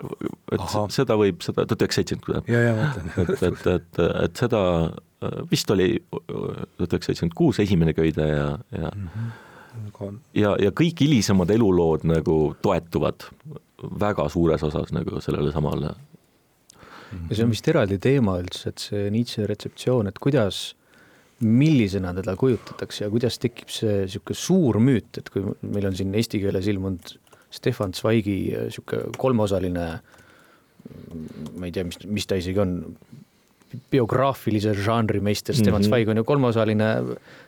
S5: et Aha. seda võib, seda tuhat üheksasada seitsekümmend kuus. et, et, et, et seda vist oli tuhat üheksasada seitsekümmend kuus esimene köide ja, ja mm -hmm. ja, ja kõik hilisemad elulood nagu toetuvad väga suures osas nagu sellele samale.
S4: Ja see on vist eraldi teema üldse, et see Nietzsche retseptsioon, et kuidas millisena teda kujutatakse ja kuidas tekib see niisugune suur müüt, et kui meil on siin eesti keeles ilmunud Stefan Zweigi niisugune kolmeosaline ma ei tea, mis, mis ta isegi on, biograafilise žanri meister Stefan mm -hmm. Zweig on ju kolmeosaline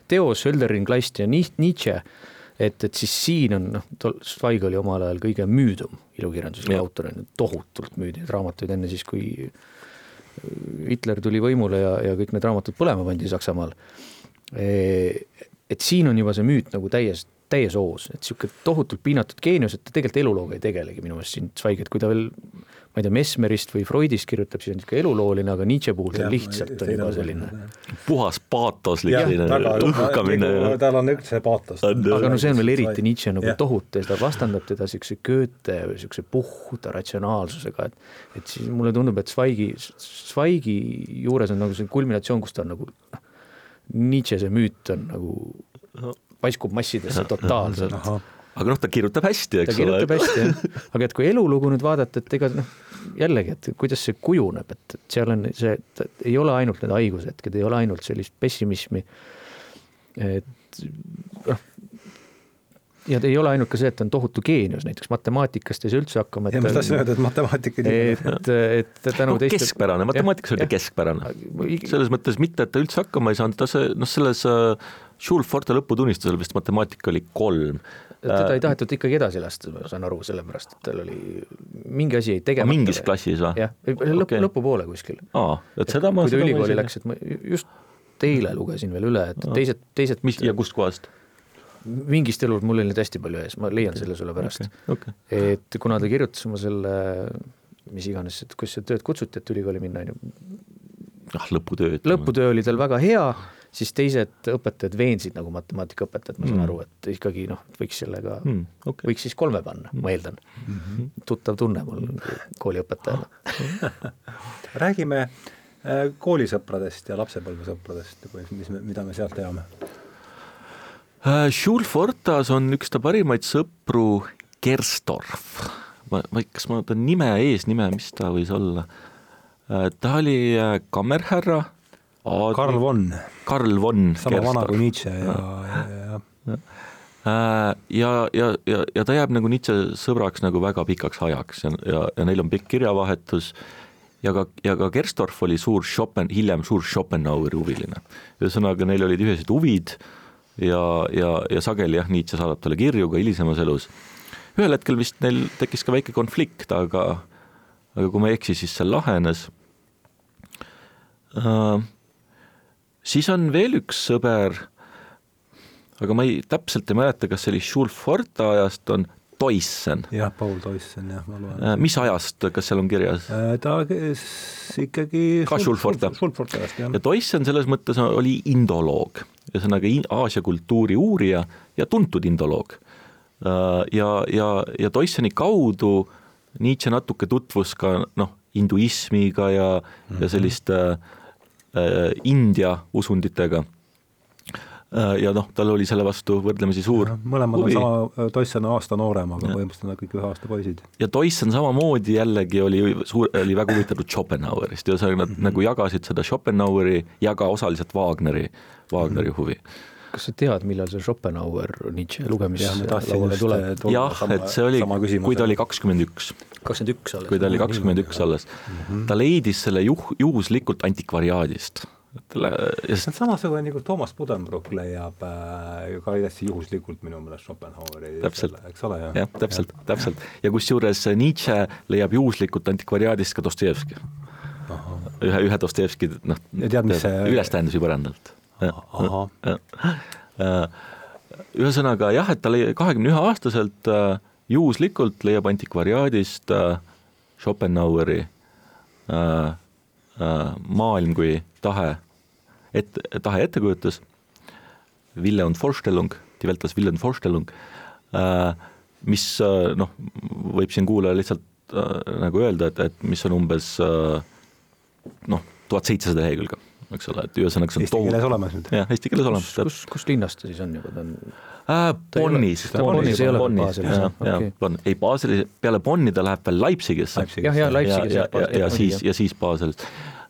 S4: teos, Hölderlin, Kleist ja Nietzsche. Et, et siis siin on noh, Zweig oli omal ajal kõige müüdum ilukirjanduslik autor, tohutult müüdi neid raamatuid enne siis, kui Hitler tuli võimule ja, ja kõik need raamatud põlema pandi Saksamaal. E, et siin on juba see müüt nagu täies, täies hoos, et niisugune tohutult piinatud geenius, et ta tegelikult elulooga ei tegelegi minu meelest siin Zweig, et kui ta veel ma ei tea, Mesmerist või Freudist kirjutab, siis on niisugune elulooline, aga Nietzsche puhul see lihtsalt on juba selline.
S5: puhas paatoslik selline
S3: uhkamine. tal on üldse paatos.
S4: aga no see on veel eriti Nietzsche nagu tohutu ja ta vastandab teda niisuguse Goethe või niisuguse puhta ratsionaalsusega, et et siis mulle tundub, et Zweigi, Zweigi juures on nagu see kulminatsioon, kus ta on nagu noh, Nietzsche see müüt on nagu paiskub massidesse totaalselt
S5: aga noh, ta kirjutab hästi, eks
S4: ole. ta kirjutab ole. hästi, jah. aga et kui elulugu nüüd vaadata, et ega noh, jällegi, et kuidas see kujuneb, et, et seal on see, et ei ole ainult need haigushetked, ei ole ainult sellist pessimismi, et noh, ja ei ole ainult ka see, et ta on tohutu geenius, näiteks matemaatikast ei saa üldse hakkama.
S3: ja ma tahtsin öelda, et matemaatika
S4: et, et tänu
S5: no, teiste keskpärane, matemaatikas oli keskpärane. selles mõttes mitte, et ta üldse hakkama ei saanud, ta see, noh, selles uh, Schulforte lõputunnistusel vist matemaatika oli kolm
S4: teda ei tahetud ikkagi edasi lasta, ma saan aru, sellepärast et tal oli mingi asi jäi tegemata.
S5: mingis klassis või?
S4: jah, lõpu okay., lõpupoole kuskil.
S5: aa, et seda ma
S4: kui ta ülikooli läks, et ma just eile lugesin veel üle, et teised, teised
S5: mis ja kustkohast?
S4: mingist elult, mul oli neid hästi palju ees, ma leian selle sulle pärast
S5: okay,. Okay.
S4: et kuna ta kirjutas oma selle, mis iganes, et kus see tööd kutsuti, et ülikooli minna, on ju.
S5: ah, lõputöö.
S4: lõputöö oli tal väga hea siis teised õpetajad veensid nagu matemaatikaõpetajad, ma saan mm. aru, et ikkagi noh, võiks sellega mm,, okay. võiks siis kolme panna mm., ma eeldan mm. -hmm. tuttav tunne mul kooliõpetajana
S3: räägime äh, koolisõpradest ja lapsepõlvesõpradest, mis me, mida me sealt teame
S5: äh,? Jules Fortas on üks ta parimaid sõpru, Gerstorf. ma, ma, kas ma ta nime, eesnime, mis ta võis olla äh,? ta oli äh, kammerhärra
S3: Aadri... Karl von.
S5: Karl von.
S3: sama Kerstor. vana kui Nietzsche ja, ja, ja, ja
S5: äh, ja, ja, ja, ja ta jääb nagu Nietzsche sõbraks nagu väga pikaks ajaks ja, ja, ja neil on pikk kirjavahetus ja ka, ja ka Gerstorff oli suur Schopen, hiljem suur Schopenhaueri huviline. ühesõnaga, neil olid ühised huvid ja, ja, ja sageli jah, Nietzsche saadab talle kirju ka hilisemas elus. ühel hetkel vist neil tekkis ka väike konflikt, aga, aga kui ma ei eksi, siis see lahenes uh,. Siis on veel üks sõber, aga ma ei, täpselt ei mäleta, kas see oli Schulforta ajast, on Toissen.
S6: jah, Paul Toissen jah, ma loen.
S5: Uh, mis ajast, kas seal on kirjas?
S6: ta ikkagi
S5: ka Schulforta.
S6: Schulforta ajast, jah.
S5: ja Toissen selles mõttes oli indoloog, ühesõnaga Aasia kultuuri uurija ja tuntud indoloog. ja, ja, ja Toisseni kaudu Nietzsche natuke tutvus ka noh, hinduismiga ja mm, -hmm. ja selliste äh, India usunditega Äh, ja noh, tal oli selle vastu võrdlemisi suur
S6: mõlemad
S5: huvi.
S6: on sama, Toiss on aasta noorem, aga põhimõtteliselt nad kõik ühe aasta poisid.
S5: ja Toissen samamoodi jällegi oli suur, oli väga huvitatud Schopenhauerist ja ühesõnaga nad mm -hmm. nagu jagasid seda Schopenhaueri ja ka osaliselt Wagneri, Wagneri mm -hmm. huvi
S4: kas sa tead, millal see Schopenhauer Nietzsche lugemislauale
S5: tuleb? jah, et see oli, kui ta oli kakskümmend üks.
S4: kakskümmend üks alles?
S5: kui ta oli kakskümmend üks alles. ta leidis selle juh-, juhuslikult antikvariaadist
S6: ja see on samasugune nagu Toomas Buddenbrook leiab äh, ka täiesti juhuslikult minu meelest Schopenhaueri
S5: täpselt,
S6: eks ole,
S5: jah? jah, täpselt, täpselt. ja kusjuures Nietzsche leiab juhuslikult antikvariaadist ka Dostojevski. ühe, ühe Dostojevski, noh,
S6: see...
S5: ülestähendusi põrandalt. Ühesõnaga jah, et ta kahekümne ühe aastaselt äh, juhuslikult leiab antikvariaadist äh, Schopenhaueri äh, äh, Maailm kui tahe et, tahe ettekujutus, Wille und Vorstellung, die Welt als Wille und Vorstellung, äh, mis äh, noh, võib siin kuulaja lihtsalt äh, nagu öelda, et, et mis on umbes noh, tuhat seitsesada lehekülge, eks ole, et ühesõnaga see
S6: on Eesti keeles olemas nüüd?
S5: jah, eesti keeles olemas.
S4: kus, kus linnas ta siis on juba, ta on
S5: äh, Bonnis.
S4: Bonnis ei ole Baselis,
S5: okei. ei, Baselis, peale Bonni ta läheb veel Leipzigisse.
S4: jah, jah, Leipzigis.
S5: ja, ja, ja, ja siis, ja siis Baselis.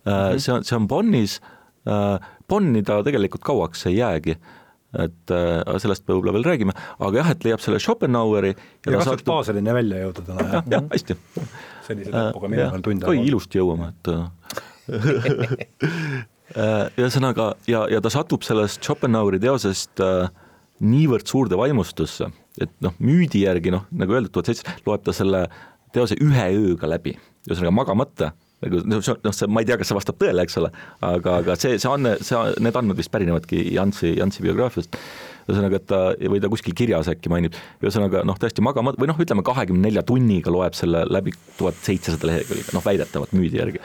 S5: see on, see on Bonnis Äh, Bonni ta tegelikult kauaks ei jäägi, et äh, sellest me võib-olla veel räägime, aga jah, et leiab selle Schopenhaueri
S6: ja, ja katsuks Baselini välja jõuda täna,
S5: jah? jah, hästi.
S6: sellise tempoga mina veel tund
S5: aega. oi, ilusti jõuame, et ühesõnaga, ja, ja ta satub sellest Schopenhaueri teosest äh, niivõrd suurde vaimustusse, et noh, müüdi järgi noh, nagu öeldud, tuhat seitse, loeb ta selle teose ühe ööga läbi, ühesõnaga magamata nagu noh, see, ma ei tea, kas see vastab tõele, eks ole, aga, aga see, see on, see, need andmed vist pärinevadki Jansi, Jansi biograafiast, ühesõnaga, et ta, või ta kuskil kirjas äkki mainib, ühesõnaga noh, tõesti magama, või noh, ütleme kahekümne nelja tunniga loeb selle läbi tuhat seitsesada lehekülge, noh väidetavalt müüdi järgi.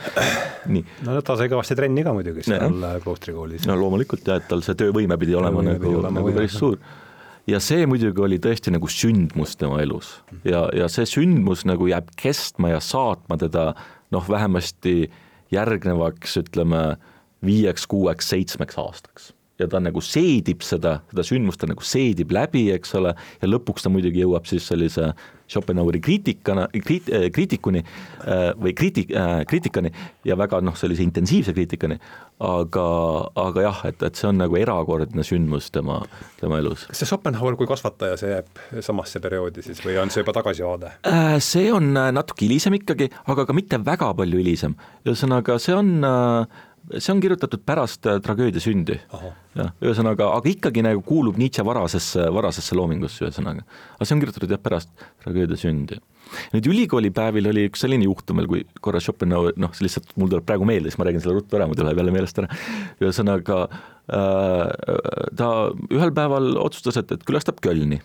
S5: nii.
S6: no ta sai kõvasti trenni ka muidugi seal kloostrikoolis.
S5: no loomulikult jah, et tal see töövõime pidi olema töövõime nagu, olema nagu päris suur ja see muidugi oli tõesti nagu sündmus tema elus ja, ja see sündmus nagu jääb kestma ja saatma teda noh, vähemasti järgnevaks ütleme viieks-kuueks, seitsmeks aastaks ja ta nagu seedib seda, seda sündmust ta nagu seedib läbi, eks ole, ja lõpuks ta muidugi jõuab siis sellise Schopenhaueri kriitikana, kriit-, äh, kriitikuni äh, või kriitik-, äh, kriitikani ja väga noh, sellise intensiivse kriitikani, aga, aga jah, et, et see on nagu erakordne sündmus tema, tema elus.
S6: kas see Schopenhauer kui kasvataja, see jääb samasse perioodi siis või on see juba tagasivaade?
S5: See on natuke hilisem ikkagi, aga ka mitte väga palju hilisem, ühesõnaga see on äh, see on kirjutatud pärast äh, tragöödia sündi. jah, ühesõnaga, aga ikkagi nagu kuulub Nietzsche varasesse, varasesse loomingusse, ühesõnaga. aga see on kirjutatud jah, pärast tragöödia sündi. nüüd ülikoolipäevil oli üks selline juhtum veel, kui korra Schopenhauer, noh, see lihtsalt mul tuleb praegu meelde, siis ma räägin selle ruttu ära, muidu läheb jälle meelest ära. ühesõnaga äh, ta ühel päeval otsustas, et, et külastab Kölni.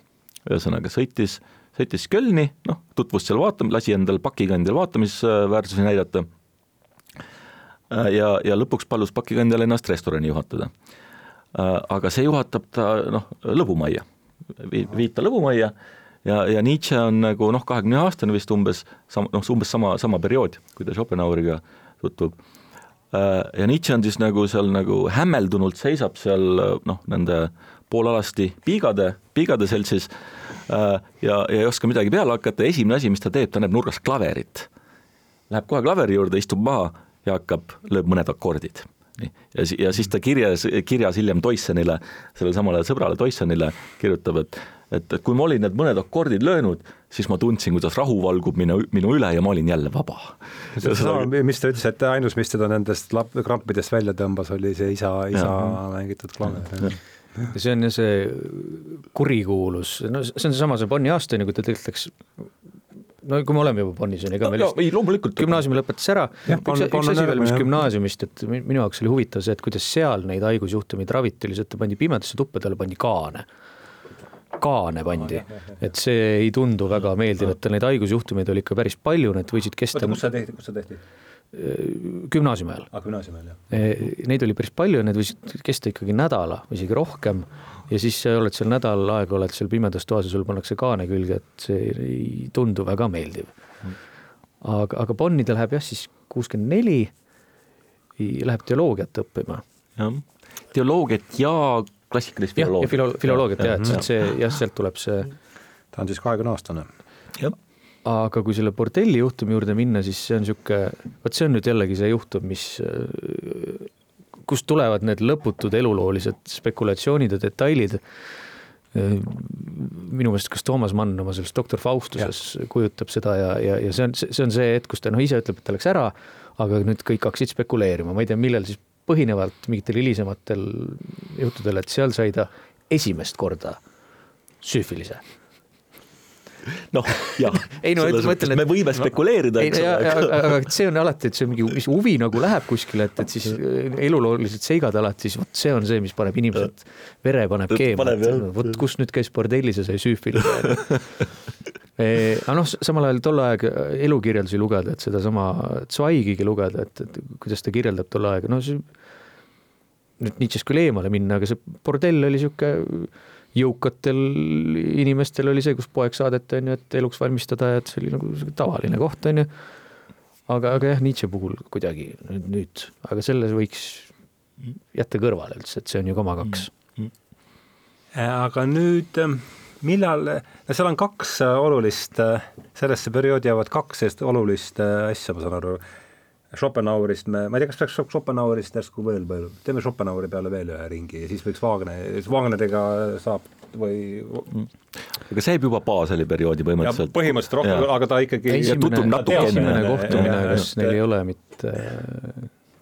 S5: ühesõnaga sõitis, sõitis Kölni, noh, tutvus seal vaatam-, lasi endal pakikandjal vaatamisväärsusi näidata ja, ja lõpuks palus pakikandjal ennast restorani juhatada. Äh, aga see juhatab ta noh, lõbumajja, viib ta lõbumajja ja, ja Nietzsche on nagu noh, kahekümne aastane vist umbes, sam-, noh, umbes sama, sama periood, kui ta Schopenhaueriga tutvub. Äh, ja Nietzsche on siis nagu seal nagu hämmeldunult seisab seal noh, nende poolalasti piigade, piigade seltsis ja, ja ei oska midagi peale hakata, esimene asi, mis ta teeb, ta näeb nurgas klaverit. Läheb kohe klaveri juurde, istub maha ja hakkab, lööb mõned akordid. nii, ja, ja siis ta kirjas, kirjas hiljem Toissonile, sellele samale sõbrale Toissonile kirjutab, et et, et kui ma olin need mõned akordid löönud, siis ma tundsin, kuidas rahu valgub minu, minu üle ja ma olin jälle vaba.
S6: seesama, mis ta ütles, et ainus, mis teda nendest lap-, krampidest välja tõmbas, oli see isa, isa ja. mängitud klaver.
S4: see on ju see kurikuulus, no see on seesama see Bonni aasta, on ju, kui ta ütleks no kui me oleme juba Bonnis, on ega
S5: no,
S4: me lihtsalt
S5: ei, loomulikult.
S4: gümnaasiumi lõpetas ära, üks, üks asi veel, mis gümnaasiumist, et minu jaoks oli huvitav see, et kuidas seal neid haigusjuhtumeid raviti, oli see, et ta pandi pimedasse tuppa, talle pandi kaane. kaane pandi, et see ei tundu väga meeldiv, et neid haigusjuhtumeid oli ikka päris palju, need võisid kesta.
S6: kus see tehti, kus see tehti?
S4: gümnaasiumi ajal.
S6: aa, gümnaasiumi ajal, jah.
S4: E, Neid oli päris palju ja need võisid kesta ikkagi nädala või isegi rohkem ja siis sa oled seal nädal aega, oled seal pimedas toas ja sul pannakse kaane külge, et see ei tundu väga meeldiv. aga, aga Bonni ta läheb jah, siis kuuskümmend neli, läheb teoloogiat õppima.
S5: jah, teoloogiat ja klassikalist
S4: jah, ja
S5: filoloogiat.
S4: filo-, filoloogiat jah, et see jah, sealt tuleb see
S6: ta on siis kahekümne aastane.
S5: jah,
S4: aga kui selle bordelli juhtumi juurde minna, siis see on niisugune, vot see on nüüd jällegi see juhtum, mis, kust tulevad need lõputud eluloolised spekulatsioonid ja detailid. minu meelest, kas Toomas Mann oma selles Doktor Faustuses ja. kujutab seda ja, ja, ja see on, see on see hetk, kus ta noh, ise ütleb, et ta läks ära, aga nüüd kõik hakkasid spekuleerima, ma ei tea, millel siis põhinevalt mingitel hilisematel juhtudel, et seal sai ta esimest korda süüfilise
S5: noh jah,
S4: Ei no, ma ütlen, et-
S5: me võime spekuleerida, eks ole,
S4: aga, see on alati, et see on mingi, mis huvi nagu läheb kuskile, et, et siis eluloolised seigad alati, siis vot see on see, mis paneb inimesed, vere paneb keema, et vot kus nüüd käis bordellis ja sai süüfilise. aga noh, samal ajal tol aeg elukirjeldusi lugeda, et sedasama Zweigigi lugeda, et, et kuidas ta kirjeldab tol aega, no see nüüd Nietzsche'st küll eemale minna, aga see bordell oli niisugune jõukatel inimestel oli see, kus poeg saadeti, on ju, et eluks valmistada et see oli nagu tavaline koht, on ju. aga, aga jah, Nietzsche puhul kuidagi nüüd, nüüd, aga selle võiks jätta kõrvale üldse, et see on ju koma kaks.
S6: aga nüüd ähm, millal, no seal on kaks äh, olulist, äh, sellesse perioodi jäävad kaks sellist olulist asja, ma saan aru. Schopenhauerist me, ma ei tea, kas peaks Schopenhauerist järsku veel palju, teeme Schopenhaueri peale veel ühe ringi ja siis võiks Wagner, Wagneriga saab või
S5: aga see jääb juba Baseli perioodi
S6: ja
S5: põhimõtteliselt.
S6: põhimõtteliselt rohkem, aga ta ikkagi
S4: esimene, esimene kohtumine, kas neil ei ole mitte,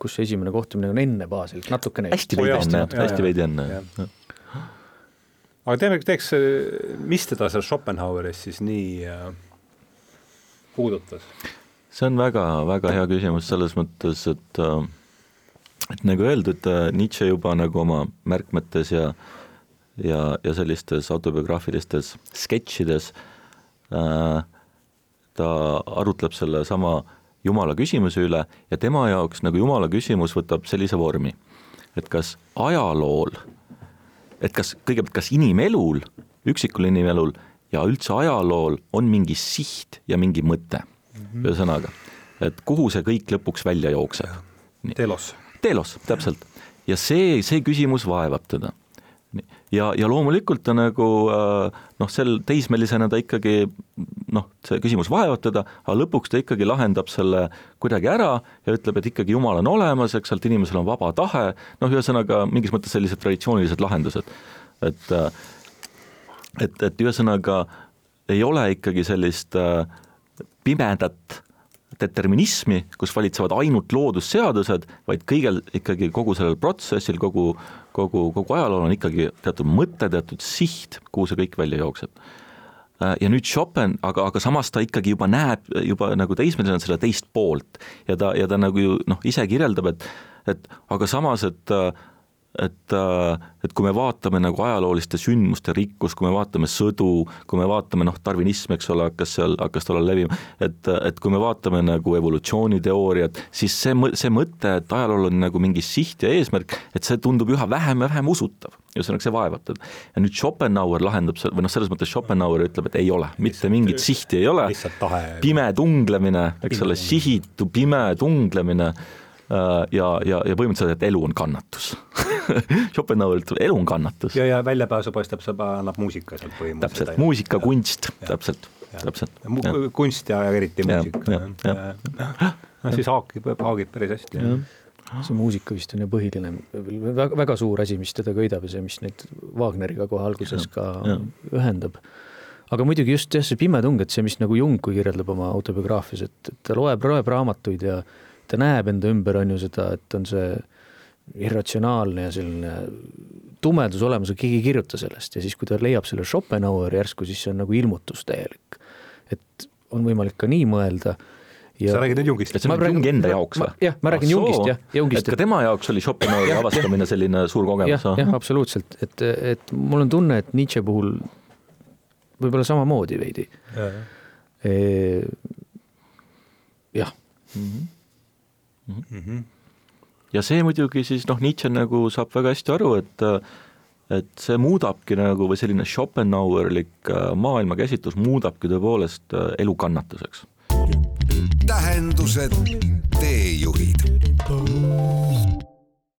S4: kus see esimene kohtumine on enne Baselit, natukene.
S5: hästi veidi enne, hästi veidi enne.
S6: Aga teeme, teeks, mis teda seal Schopenhaueris siis nii äh, puudutas?
S5: See on väga-väga hea küsimus selles mõttes, et äh, et nagu öeldud, Nietzsche juba nagu oma märkmetes ja ja, ja sellistes autobiograafilistes sketšides äh, ta arutleb sellesama Jumala küsimuse üle ja tema jaoks nagu Jumala küsimus võtab sellise vormi, et kas ajalool, et kas kõigepealt, kas inimelul, üksikul inimelul ja üldse ajalool on mingi siht ja mingi mõte ühesõnaga, et kuhu see kõik lõpuks välja jookseb.
S6: Telos.
S5: teelos, täpselt. ja see, see küsimus vaevab teda. ja, ja loomulikult ta nagu äh, noh, sel teismelisena ta ikkagi noh, see küsimus vaevab teda, aga lõpuks ta ikkagi lahendab selle kuidagi ära ja ütleb, et ikkagi Jumal on olemas, eks sealt inimesel on vaba tahe, noh, ühesõnaga mingis mõttes sellised traditsioonilised lahendused, et äh, et, et ühesõnaga ei ole ikkagi sellist äh, pimedat determinismi, kus valitsevad ainult loodusseadused, vaid kõigel ikkagi kogu sellel protsessil, kogu, kogu, kogu ajalool on ikkagi teatud mõte, teatud siht, kuhu see kõik välja jookseb. ja nüüd Chopin, aga, aga samas ta ikkagi juba näeb juba nagu teismelisena seda teist poolt ja ta, ja ta nagu ju noh, ise kirjeldab, et et aga samas, et et, et kui me vaatame nagu ajalooliste sündmuste rikkust, kui me vaatame sõdu, kui me vaatame noh, tarvinism, eks ole, hakkas seal, hakkas tollal levima, et, et kui me vaatame nagu evolutsiooniteooriat, siis see, see mõte, et ajalool on nagu mingi siht ja eesmärk, et see tundub üha vähem ja vähem usutav. ühesõnaga, see vaevab teda. ja nüüd Schopenhauer lahendab selle, või noh, selles mõttes Schopenhauer ütleb, et ei ole, mitte mingit sihti ei ole,
S6: lihtsalt
S5: pime tunglemine, eks ole, sihitu pime tunglemine ja, ja, ja põhimõtteliselt, et elu on kannatus Schopenhauer ütleb, elu on kannatus.
S6: ja, ja väljapääsu paistab, see annab muusika sealt põhimõtteliselt.
S5: täpselt, muusika, kunst, täpselt, täpselt.
S6: kunst ja eriti
S5: Ja,
S6: muusika.
S5: ja, ja.
S6: no siis haakib, haagib päris hästi.
S4: see muusika vist on ju põhiline, väga, väga suur asi, mis teda köidab ja see, mis neid Wagneriga kohe alguses ka ja. ühendab. aga muidugi just jah, see pime tung, et see, mis nagu Jung kirjeldab oma autobiograafias, et, et ta loeb, loeb raamatuid ja ta näeb enda ümber, on ju seda, et on see irratsionaalne ja selline tumedus olemas, aga keegi ei kirjuta sellest ja siis, kui ta leiab selle Schopenhaueri järsku, siis see on nagu ilmutus täielik. et on võimalik ka nii mõelda
S6: ja sa räägid nüüd Jungist?
S5: see on Jungi enda jaoks või?
S4: jah, ma räägin ah, Jungist jah, Jungist.
S5: et ka tema jaoks oli Schopenhaueri avastamine selline suur kogemus?
S4: jah, jah, absoluutselt, et, et mul on tunne, et Nietzsche puhul võib-olla samamoodi veidi. jah.
S5: Mhm. Mhm. Ja see muidugi siis noh, Nietzsche nagu saab väga hästi aru, et et see muudabki nagu või selline Schopenhauerlik äh, maailmakäsitlus muudabki tõepoolest äh, elu kannatuseks.
S2: Tähendused, teejuhid